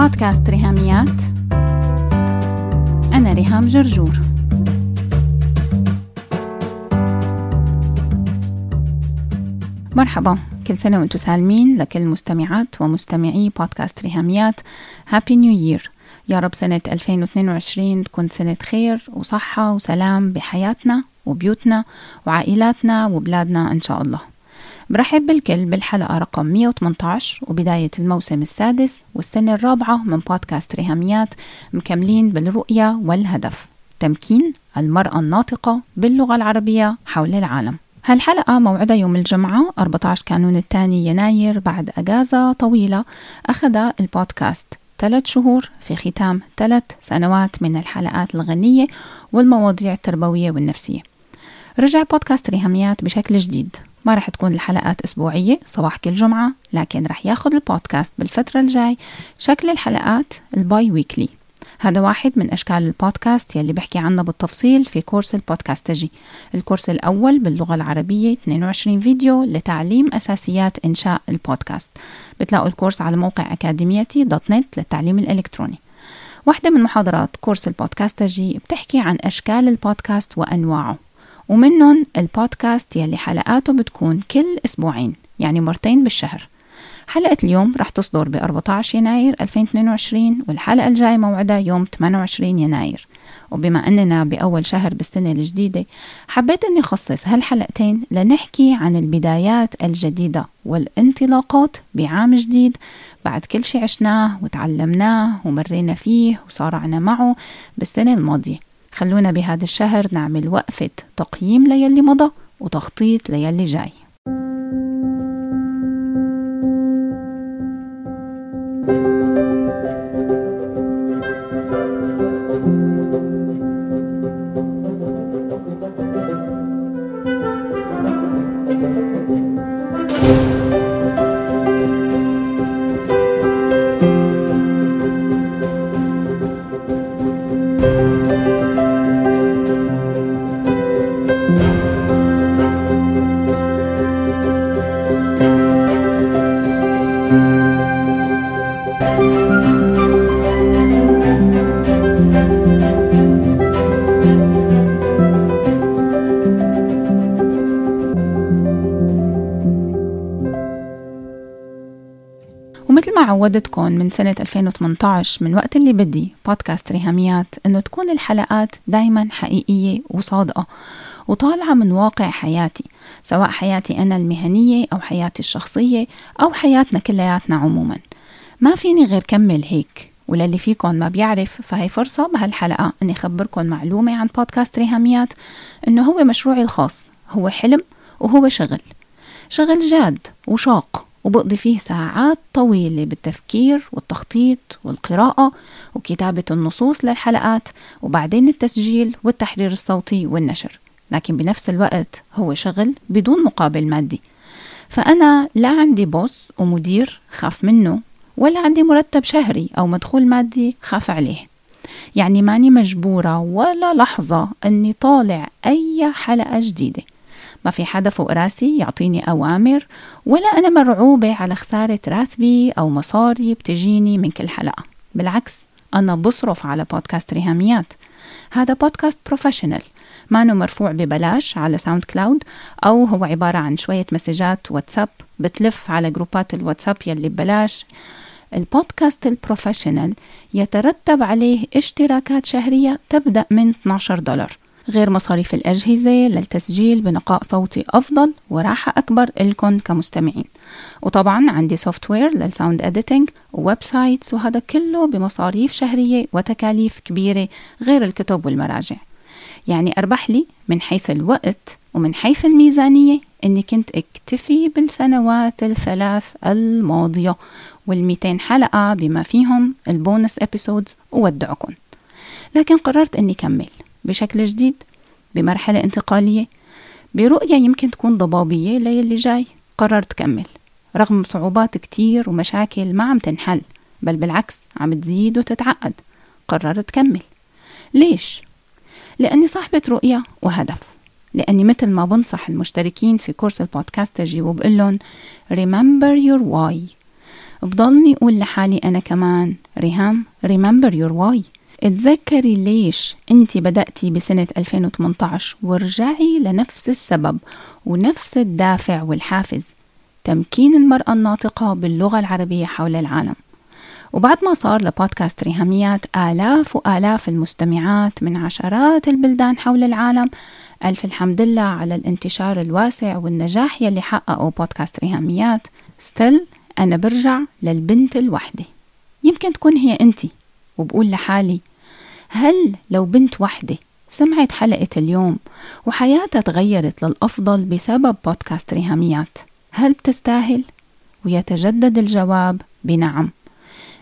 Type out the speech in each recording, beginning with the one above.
بودكاست ريهاميات. أنا ريهام جرجور. مرحبا. كل سنة وأنتم سالمين لكل مستمعات ومستمعي بودكاست ريهاميات. هابي نيو يير يا رب سنة 2022 تكون سنة خير وصحة وسلام بحياتنا وبيوتنا وعائلاتنا وبلادنا إن شاء الله. برحب بالكل بالحلقة رقم 118 وبداية الموسم السادس والسنة الرابعة من بودكاست ريهاميات مكملين بالرؤية والهدف تمكين المرأة الناطقة باللغة العربية حول العالم. هالحلقة موعدها يوم الجمعة 14 كانون الثاني يناير بعد أجازة طويلة أخذ البودكاست ثلاث شهور في ختام ثلاث سنوات من الحلقات الغنية والمواضيع التربوية والنفسية. رجع بودكاست ريهاميات بشكل جديد. ما رح تكون الحلقات أسبوعية صباح كل جمعة لكن رح ياخد البودكاست بالفترة الجاي. شكل الحلقات ال bi-weekly هذا واحد من أشكال البودكاست يلي بحكي عنه بالتفصيل في كورس البودكاستجي الكورس الأول باللغة العربية 22 فيديو لتعليم أساسيات إنشاء البودكاست. بتلاقوا الكورس على موقع أكاديميتي dot net للتعليم الإلكتروني. واحدة من محاضرات كورس البودكاستجي بتحكي عن أشكال البودكاست وأنواعه. ومنهم البودكاست يلي حلقاته بتكون كل أسبوعين يعني مرتين بالشهر. حلقة اليوم رح تصدر ب 14 يناير 2022 والحلقة الجاي موعدها يوم 28 يناير. وبما أننا بأول شهر بالسنة الجديدة حبيت أني أخصص هالحلقتين لنحكي عن البدايات الجديدة والانطلاقات بعام جديد بعد كل شي عشناه وتعلمناه ومرينا فيه وصارعنا معه بالسنة الماضية. خلونا بهذا الشهر نعمل وقفة تقييم ليلي مضى وتخطيط ليلي جاي. عودتكم من سنة 2018 من وقت اللي بدي بودكاست ريهاميات إنه تكون الحلقات دايما حقيقية وصادقة وطالعة من واقع حياتي سواء حياتي أنا المهنية أو حياتي الشخصية أو حياتنا كلياتنا عموما. ما فيني غير كمل هيك وللي فيكم ما بيعرف فهي فرصة بهالحلقة إني أخبركم معلومة عن بودكاست ريهاميات إنه هو مشروعي الخاص هو حلم وهو شغل. شغل جاد وشاق. وبقضي فيه ساعات طويلة بالتفكير والتخطيط والقراءة وكتابة النصوص للحلقات وبعدين التسجيل والتحرير الصوتي والنشر. لكن بنفس الوقت هو شغل بدون مقابل مادي. فأنا لا عندي بوس ومدير خاف منه ولا عندي مرتب شهري أو مدخول مادي خاف عليه. يعني ماني مجبورة ولا لحظة أني طالع أي حلقة جديدة. ما في حدا فوق راسي يعطيني أوامر ولا أنا مرعوبة على خسارة راتبي أو مصاري بتجيني من كل حلقة. بالعكس أنا بصرف على بودكاست ريهاميات. هذا بودكاست professional ما انه مرفوع ببلاش على ساوند كلاود أو هو عبارة عن شوية مسجات واتساب بتلف على جروبات الواتساب يلي ببلاش. البودكاست ال professional يترتب عليه اشتراكات شهرية تبدأ من 12 دولار. غير مصاريف الأجهزة للتسجيل بنقاء صوتي أفضل وراحة أكبر إلكم كمستمعين. وطبعا عندي software لل sound editing و websites وهذا كله بمصاريف شهرية وتكاليف كبيرة غير الكتب والمراجع. يعني أربح لي من حيث الوقت ومن حيث الميزانية إني كنت أكتفي بالسنوات الثلاث الماضية وال200 حلقة بما فيهم ال bonus episodes وودعكم لكن قررت إني كمل. بشكل جديد بمرحلة انتقالية. برؤية يمكن تكون ضبابية ليلي جاي. قررت كمل رغم صعوبات كتير ومشاكل ما عم تنحل بل بالعكس عم تزيد وتتعقد. قررت كمل ليش؟ لأني صاحبة رؤية وهدف. لأني مثل ما بنصح المشتركين في كورس البودكاست تجي وبقول لهم remember your why. بضلني أقول لحالي أنا كمان ريهام remember your why. اتذكري ليش انت بدأتي بسنة 2018 وارجعي لنفس السبب ونفس الدافع والحافز. تمكين المرأة الناطقة باللغة العربية حول العالم. وبعد ما صار لبودكاست ريهاميات آلاف وآلاف المستمعات من عشرات البلدان حول العالم. ألف الحمد لله على الانتشار الواسع والنجاح يلي حققه بودكاست ريهاميات. ستيل أنا برجع للبنت الوحدة. يمكن تكون هي أنت وبقول لحالي هل لو بنت وحدة سمعت حلقة اليوم وحياتها تغيرت للأفضل بسبب بودكاست ريهاميات هل بتستاهل؟ ويتجدد الجواب بنعم.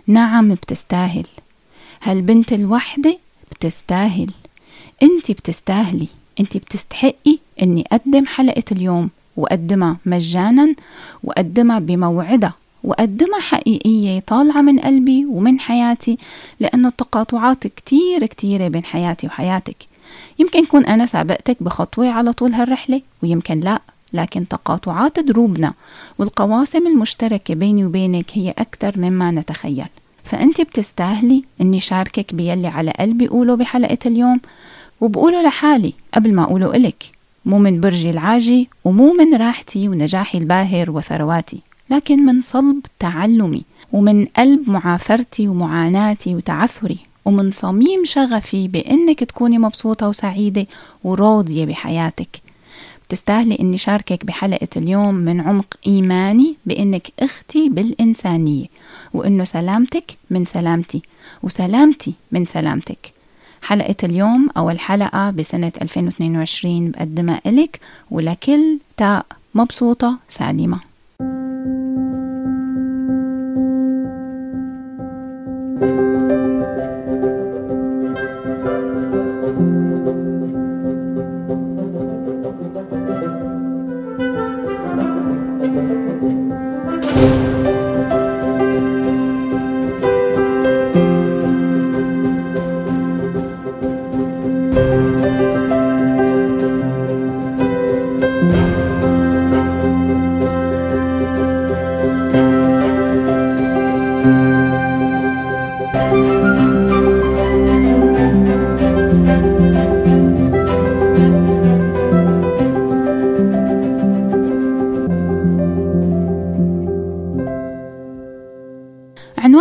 نعم بتستاهل. هالبنت الوحدة بتستاهل؟ انت بتستاهلي. انت بتستحقي اني اقدم حلقة اليوم وأقدمها مجانا وأقدمها بموعدها. وأقدمها حقيقية طالعة من قلبي ومن حياتي لأنه التقاطعات كتير كتيرة بين حياتي وحياتك. يمكن كون أنا سابقتك بخطوة على طول هالرحلة ويمكن لا لكن تقاطعات دروبنا والقواسم المشتركة بيني وبينك هي أكثر مما نتخيل. فأنت بتستاهلي أني شاركك بيلي على قلبي أقوله بحلقة اليوم وبقوله لحالي قبل ما أقوله إلك مو من برجي العاجي ومو من راحتي ونجاحي الباهر وثرواتي. لكن من صلب تعلمي ومن قلب معافرتي ومعاناتي وتعثري ومن صميم شغفي بإنك تكوني مبسوطة وسعيدة وراضية بحياتك. بتستاهلي إني شاركك بحلقة اليوم من عمق إيماني بإنك أختي بالإنسانية وإنه سلامتك من سلامتي وسلامتي من سلامتك. حلقة اليوم أول حلقة بسنة 2022 بقدمها إلك ولكل تاء مبسوطة سالمة. Thank you.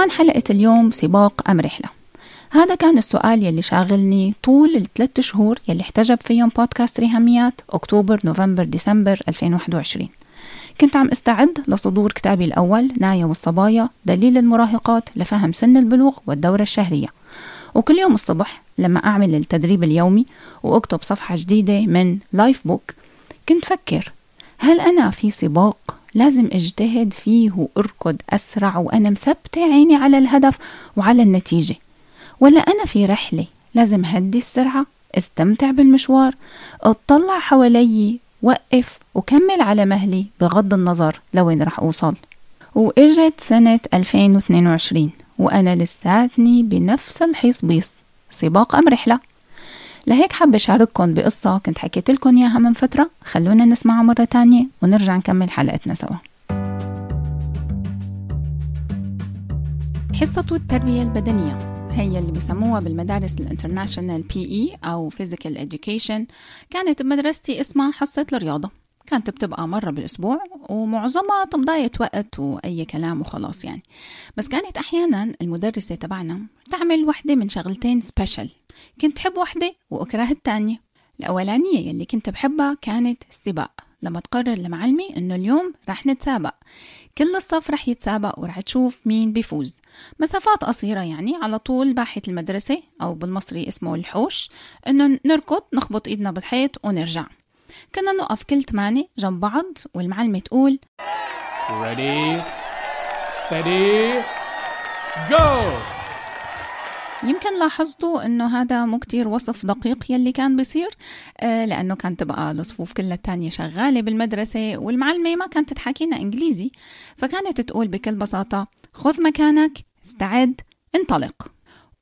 عنوان حلقة اليوم سباق أم رحلة. هذا كان السؤال يلي شاغلني طول الثلاث شهور يلي احتجب فيهم بودكاست ريهاميات أكتوبر نوفمبر ديسمبر 2021 كنت عم استعد لصدور كتابي الأول نايا والصبايا دليل المراهقات لفهم سن البلوغ والدورة الشهرية. وكل يوم الصبح لما أعمل التدريب اليومي وأكتب صفحة جديدة من lifebook كنت فكر هل أنا في سباق؟ لازم اجتهد فيه واركض أسرع وأنا مثبتة عيني على الهدف وعلى النتيجة. ولا أنا في رحلة لازم هدي السرعة استمتع بالمشوار اطلع حوالي وقف وكمل على مهلي بغض النظر لوين رح أوصل. وإجت سنة 2022 وأنا لساتني بنفس الحيص سباق أم رحلة. لهيك حابة أشارككم بقصة كنت حكيت لكم إياها من فترة. خلونا نسمعها مرة تانية ونرجع نكمل حلقتنا سوا. حصة التربية البدنية هي اللي بيسموها بالمدارس ال international PE أو physical education. كانت بمدرستي اسمها حصة الرياضة. كانت بتبقى مرة بالأسبوع ومعظمها تمضاية وقت وأي كلام وخلاص يعني. بس كانت أحيانا المدرسة تبعنا تعمل وحدة من شغلتين special كنت حب وحدة وأكره التانية. الأولانية يلي كنت بحبها كانت السباق. لما تقرر المعلمة إنه اليوم رح نتسابق. كل الصف رح يتسابق ورح تشوف مين بيفوز. مسافات قصيرة يعني على طول باحة المدرسة أو بالمصري اسمه الحوش. إنه نركض نخبط إيدنا بالحيط ونرجع. كنا نقف كل ثمانية جنب بعض والمعلمة تقول Ready, steady, go! يمكن لاحظتوا إنه هذا مو كتير وصف دقيق يلي كان بيصير آه لأنه كانت تبقى الصفوف كلها التانية شغالة بالمدرسة والمعلمة ما كانت تحكينا إنجليزي فكانت تقول بكل بساطة خذ مكانك استعد انطلق.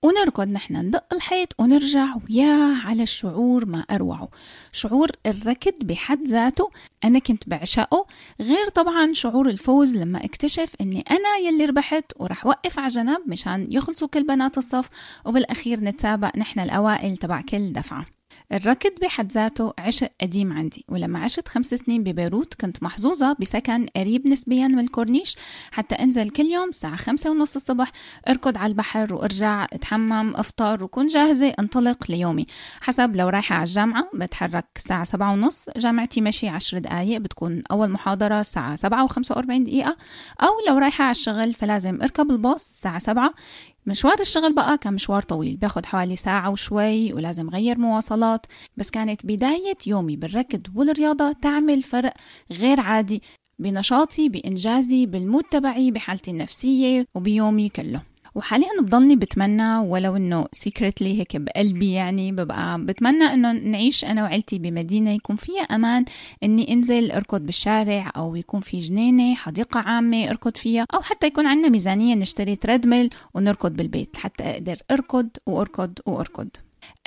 ونركض نحن ندق الحيط ونرجع ويا على الشعور ما أروعه. شعور الركض بحد ذاته أنا كنت بعشقه غير طبعا شعور الفوز لما اكتشف أني أنا يلي ربحت ورح وقف على جنب مشان يخلصوا كل بنات الصف وبالأخير نتسابق نحن الأوائل تبع كل دفعة. الركض بحد ذاته عشق قديم عندي ولما عشت خمس سنين ببيروت كنت محظوظة بسكن قريب نسبيا من الكورنيش حتى انزل كل يوم الساعة خمسة ونص الصبح اركض على البحر وارجع اتحمم افطر وكون جاهزة انطلق ليومي. حسب لو رايحة على الجامعة بتحرك الساعة سبعة ونص جامعتي مشي عشر دقايق بتكون أول محاضرة الساعة سبعة وخمسة وأربعين دقيقة أو لو رايحة على الشغل فلازم أركب الباص الساعة سبعة. مشوار الشغل بقى كان مشوار طويل بياخد حوالي ساعة وشوي ولازم غير مواصلات. بس كانت بداية يومي بالركض والرياضة تعمل فرق غير عادي بنشاطي بإنجازي بال mood تبعي بحالتي النفسية وبيومي كله. وحاليا بضلني بتمنى ولو إنه secretly هيك بقلبي يعني ببقى بتمنى إنه نعيش أنا وعيلتي بمدينة يكون فيها أمان إني أنزل أركض بالشارع أو يكون في جنينة حديقة عامة أركض فيها أو حتى يكون عندنا ميزانية نشتري treadmill ونركض بالبيت حتى أقدر أركض وأركض وأركض.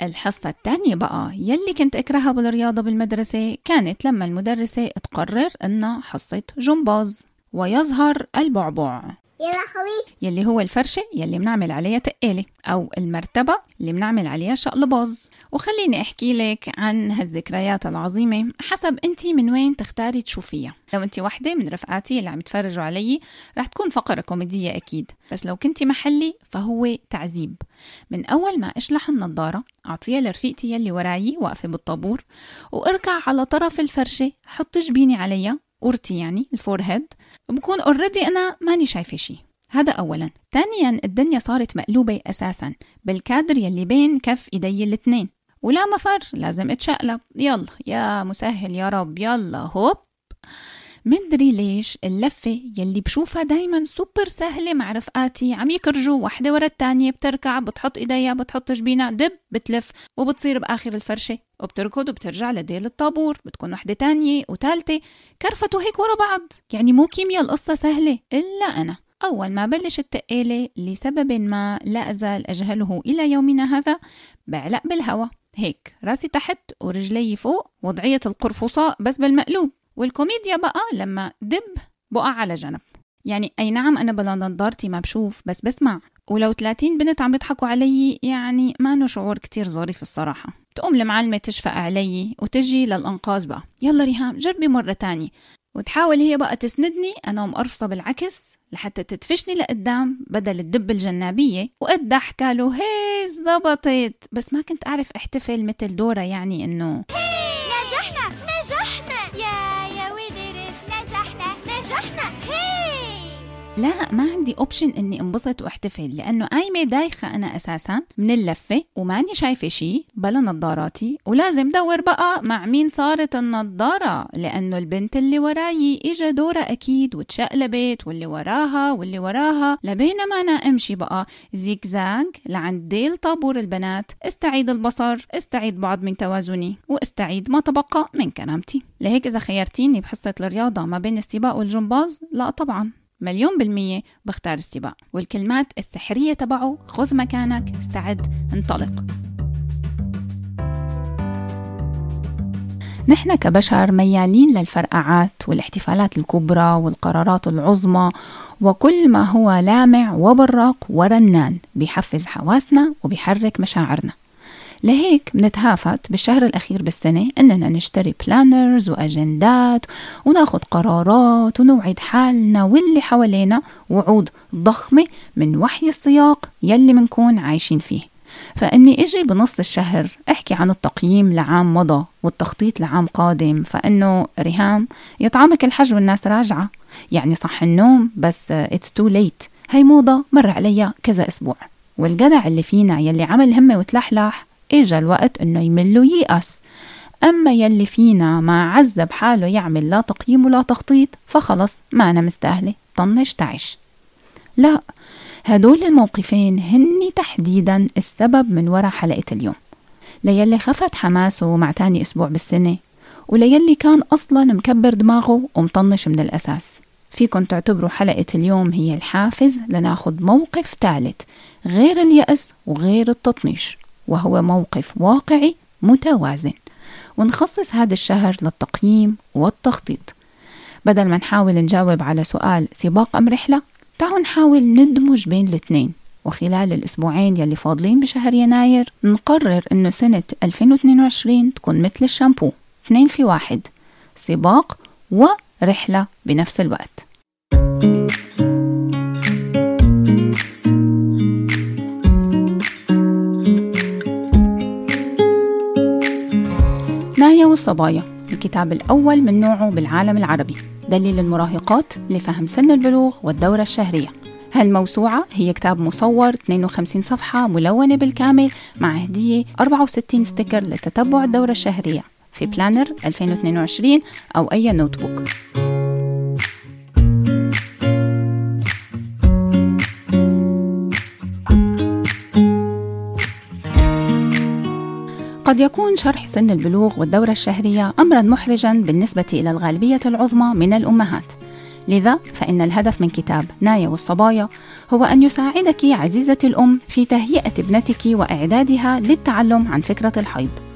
الحصة الثانية بقى يلي كنت أكرهها بالرياضة بالمدرسة كانت لما المدرسة تقرر إنها حصة جمباز ويظهر البعبع. يا لهوي. يلي هو الفرشة يلي بنعمل عليها تقالة أو المرتبة اللي بنعمل عليها شقلباز وخليني أحكي لك عن هالذكريات العظيمة حسب أنت من وين تختاري تشوفيها. لو أنت وحدة من رفقاتي اللي عم يتفرجوا علي رح تكون فقرة كوميدية أكيد. بس لو كنتي محلي فهو تعذيب. من أول ما أشلح النظارة أعطيها لرفيقتي يلي وراي واقفة بالطابور وأركع على طرف الفرشة حط جبيني عليها قورتي يعني ال forehead بكون already أنا ماني شايفة شيء هذا اولا. ثانيا الدنيا صارت مقلوبة أساسا. بالكادر يلي بين كف إيدي الاثنين ولا مفر لازم أتشقلب. يلا يا مسهل يا رب. يلا هوب. مدري ليش اللفة يلي بشوفها دايما سوبر سهلة مع رفقاتي عم يكرجوا وحدة ورا التانية بتركع بتحط إيديها بتحط جبينها دب بتلف وبتصير بآخر الفرشة. وبتركض وبترجع لديل الطابور بتكون وحدة تانية وتالتة. كرفتوا هيك ورا بعض. يعني مو كيمياء القصة سهلة إلا أنا. أول ما بلش التقالة لسبب ما لا أزال أجهله إلى يومنا هذا بعلق بالهوا. هيك راسي تحت ورجلي فوق وضعية القرفصاء بس بالمقلوب. والكوميديا بقى لما دب بقع على جنب. يعني أي نعم أنا بلا نظارتي ما بشوف بس بسمع. ولو 30 بنت عم يضحكوا علي يعني ما شعور كتير ظريف الصراحة. تقوم المعلمة تشفق علي وتجي للأنقاذ بقى. يلا ريهام جربي مرة تانية. وتحاول هي بقى تسندني أنا مقرفصة بالعكس لحتى تدفشني لقدام بدل الدب الجنابية. وقد ضحكة له هي زبطت بس ما كنت أعرف أحتفل مثل دورة يعني إنه لا ما عندي option إني انبسط واحتفل لأنه قايمه دايخة أنا أساسا من اللفة وماني شايفة شيء بلا نظاراتي ولازم دور بقى مع مين صارت النظارة لأنه البنت اللي وراي اجى دورها أكيد وتشقلبت واللي وراها واللي وراها. لبينما أنا أمشي بقى زيكزاج لعند ديل طابور البنات استعيد البصر استعيد بعض من توازني واستعيد ما تبقى من كرامتي لهيك إذا خيرتيني بحصة الرياضة ما بين السباق والجمباز لا طبعا. مليون بالمية بختار السباق. والكلمات السحرية تبعه خذ مكانك استعد انطلق. نحن كبشر ميالين للفرقعات والاحتفالات الكبرى والقرارات العظمى وكل ما هو لامع وبراق ورنان. بيحفز حواسنا وبيحرك مشاعرنا. لهيك بنتهافت بالشهر الأخير بالسنة إننا نشتري بلانرز وأجندات وناخد قرارات ونوعد حالنا واللي حوالينا وعود ضخمة من وحي السياق يلي منكون عايشين فيه. فإني إجي بنص الشهر أحكي عن التقييم لعام مضى والتخطيط لعام قادم فإنه ريهام يطعمك الحج والناس راجعة. يعني صح النوم بس it's too late هي موضة مر عليا كذا أسبوع. والجدع اللي فينا يلي عمل همة وتلحلح إجا الوقت إنه يمل ويأس أما يلي فينا ما عذب حاله يعمل لا تقييم ولا تخطيط فخلص ما أنا مستاهلة طنش تعش لا هدول الموقفين هني تحديدا السبب من وراء حلقة اليوم. ليلي خفت حماسه مع تاني أسبوع بالسنة وليلي كان أصلا مكبر دماغه ومطنش من الأساس. فيكن تعتبروا حلقة اليوم هي الحافز لناخد موقف ثالث غير اليأس وغير التطنيش. وهو موقف واقعي متوازن. ونخصص هذا الشهر للتقييم والتخطيط. بدل ما نحاول نجاوب على سؤال سباق أم رحلة تعالوا نحاول ندمج بين الاثنين. وخلال الأسبوعين يلي فاضلين بشهر يناير نقرر إنه سنة 2022 تكون مثل الشامبو اثنين في واحد. سباق ورحلة بنفس الوقت. نايا والصبايا الكتاب الأول من نوعه بالعالم العربي دليل المراهقات لفهم سن البلوغ والدورة الشهرية. هالموسوعة هي كتاب مصور 52 صفحة ملونة بالكامل مع هدية 64 sticker لتتبع الدورة الشهرية في planner 2022 أو أي notebook. قد يكون شرح سن البلوغ والدورة الشهرية أمرا محرجا بالنسبة إلى الغالبية العظمى من الأمهات. لذا فإن الهدف من كتاب نايا والصبايا هو أن يساعدك عزيزتي الأم في تهيئة ابنتك وإعدادها للتعلم عن فكرة الحيض.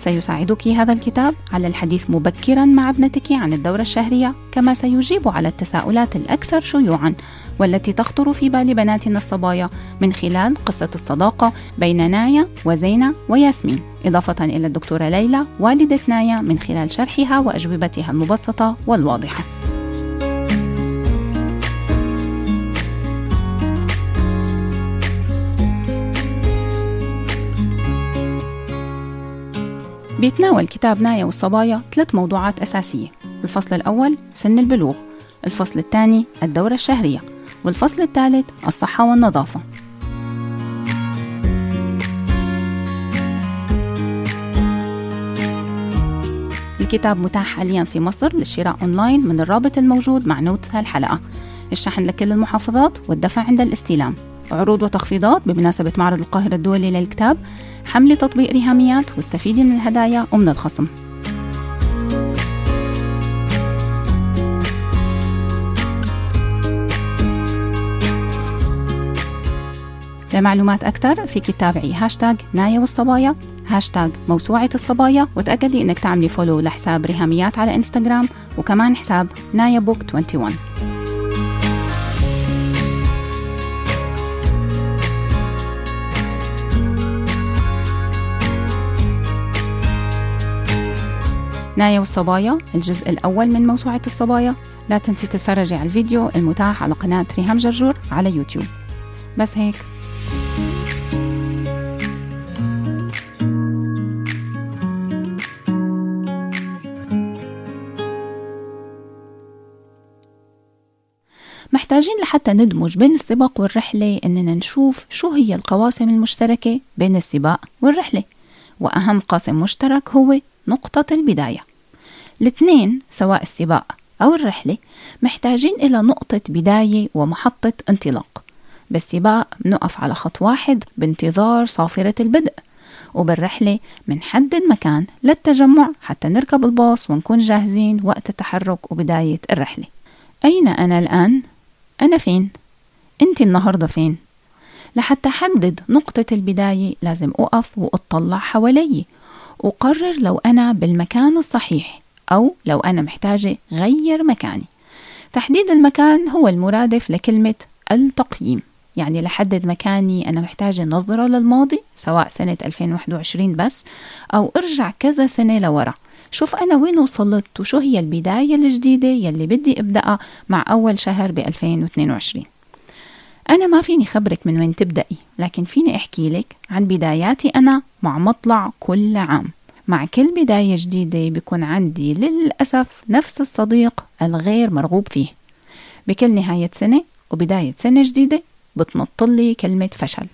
سيساعدك هذا الكتاب على الحديث مبكرا مع ابنتك عن الدورة الشهرية كما سيجيب على التساؤلات الأكثر شيوعا والتي تخطر في بال بناتنا الصبايا من خلال قصة الصداقة بين نايا وزينة وياسمين. إضافة إلى الدكتورة ليلى والدة نايا من خلال شرحها وأجوبتها المبسطة والواضحة. بيتناول كتاب نايا والصبايا ثلاث موضوعات أساسية. الفصل الأول سن البلوغ. الفصل الثاني الدورة الشهرية. والفصل الثالث الصحة والنظافة. الكتاب متاح حاليا في مصر للشراء أونلاين من الرابط الموجود مع notes هالحلقة. الشحن لكل المحافظات والدفع عند الاستلام. عروض وتخفيضات بمناسبة معرض القاهرة الدولي للكتاب حملي تطبيق ريهاميات واستفيدي من الهدايا ومن الخصم. لمعلومات أكثر فيك تتابعي هاشتاج نايا والصبايا هاشتاج موسوعة الصبايا وتأكدي إنك تعملي follow لحساب ريهاميات على إنستغرام وكمان حساب نايا بوك 21 نايا والصبايا الجزء الأول من موسوعة الصبايا. لا تنسي تتفرجي على الفيديو المتاح على قناة ريهام جرجور على يوتيوب. بس هيك. محتاجين لحتى ندمج بين السباق والرحلة إننا نشوف شو هي القواسم المشتركة بين السباق والرحلة. وأهم قاسم مشترك هو نقطة البداية. الاثنين سواء السباق أو الرحلة محتاجين إلى نقطة بداية ومحطة انطلاق بالسباق بنقف على خط واحد بانتظار صافرة البدء وبالرحلة منحدد مكان للتجمع حتى نركب الباص ونكون جاهزين وقت التحرك وبداية الرحلة أين أنا الآن؟ أنا فين؟ أنت النهاردة فين؟ لحتى أحدد نقطة البداية لازم أقف وأطلع حوالي وقرر لو أنا بالمكان الصحيح أو لو أنا محتاجة غير مكاني. تحديد المكان هو المرادف لكلمة التقييم. يعني لحدد مكاني أنا محتاجة نظرة للماضي سواء سنة 2021 بس أو أرجع كذا سنة لورا. شوف أنا وين وصلت وشو هي البداية الجديدة يلي بدي أبدأها مع أول شهر ب 2022 أنا ما فيني خبرك من وين تبدأي لكن فيني أحكي لك عن بداياتي أنا مع مطلع كل عام. مع كل بداية جديدة بيكون عندي للأسف نفس الصديق الغير مرغوب فيه. بكل نهاية سنة وبداية سنة جديدة بتنطلي كلمة فشل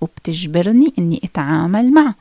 وبتجبرني إني أتعامل معه.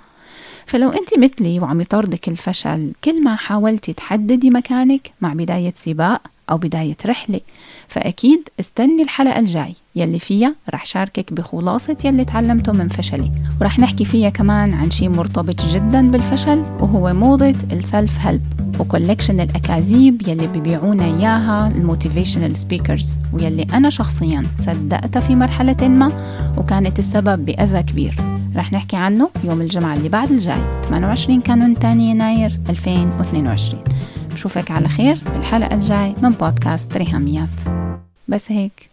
فلو أنت مثلي وعم يطاردك الفشل كل ما حاولتي تحددي مكانك مع بداية سباق أو بداية رحلة. فأكيد استني الحلقة الجاي. يلي فيها رح شاركك بخلاصة يلي تعلمته من فشلي. ورح نحكي فيها كمان عن شيء مرتبط جدا بالفشل وهو موضة ال self help و collection الأكاذيب يلي بيبيعونا إياها ال motivational speakers ويلي أنا شخصيا صدقتها في مرحلة ما وكانت السبب بأذى كبير. رح نحكي عنه يوم الجمعة اللي بعد الجاي 28 كانون 2 يناير 2022 بشوفك على خير بالحلقة الجاي من بودكاست ريهاميات. بس هيك.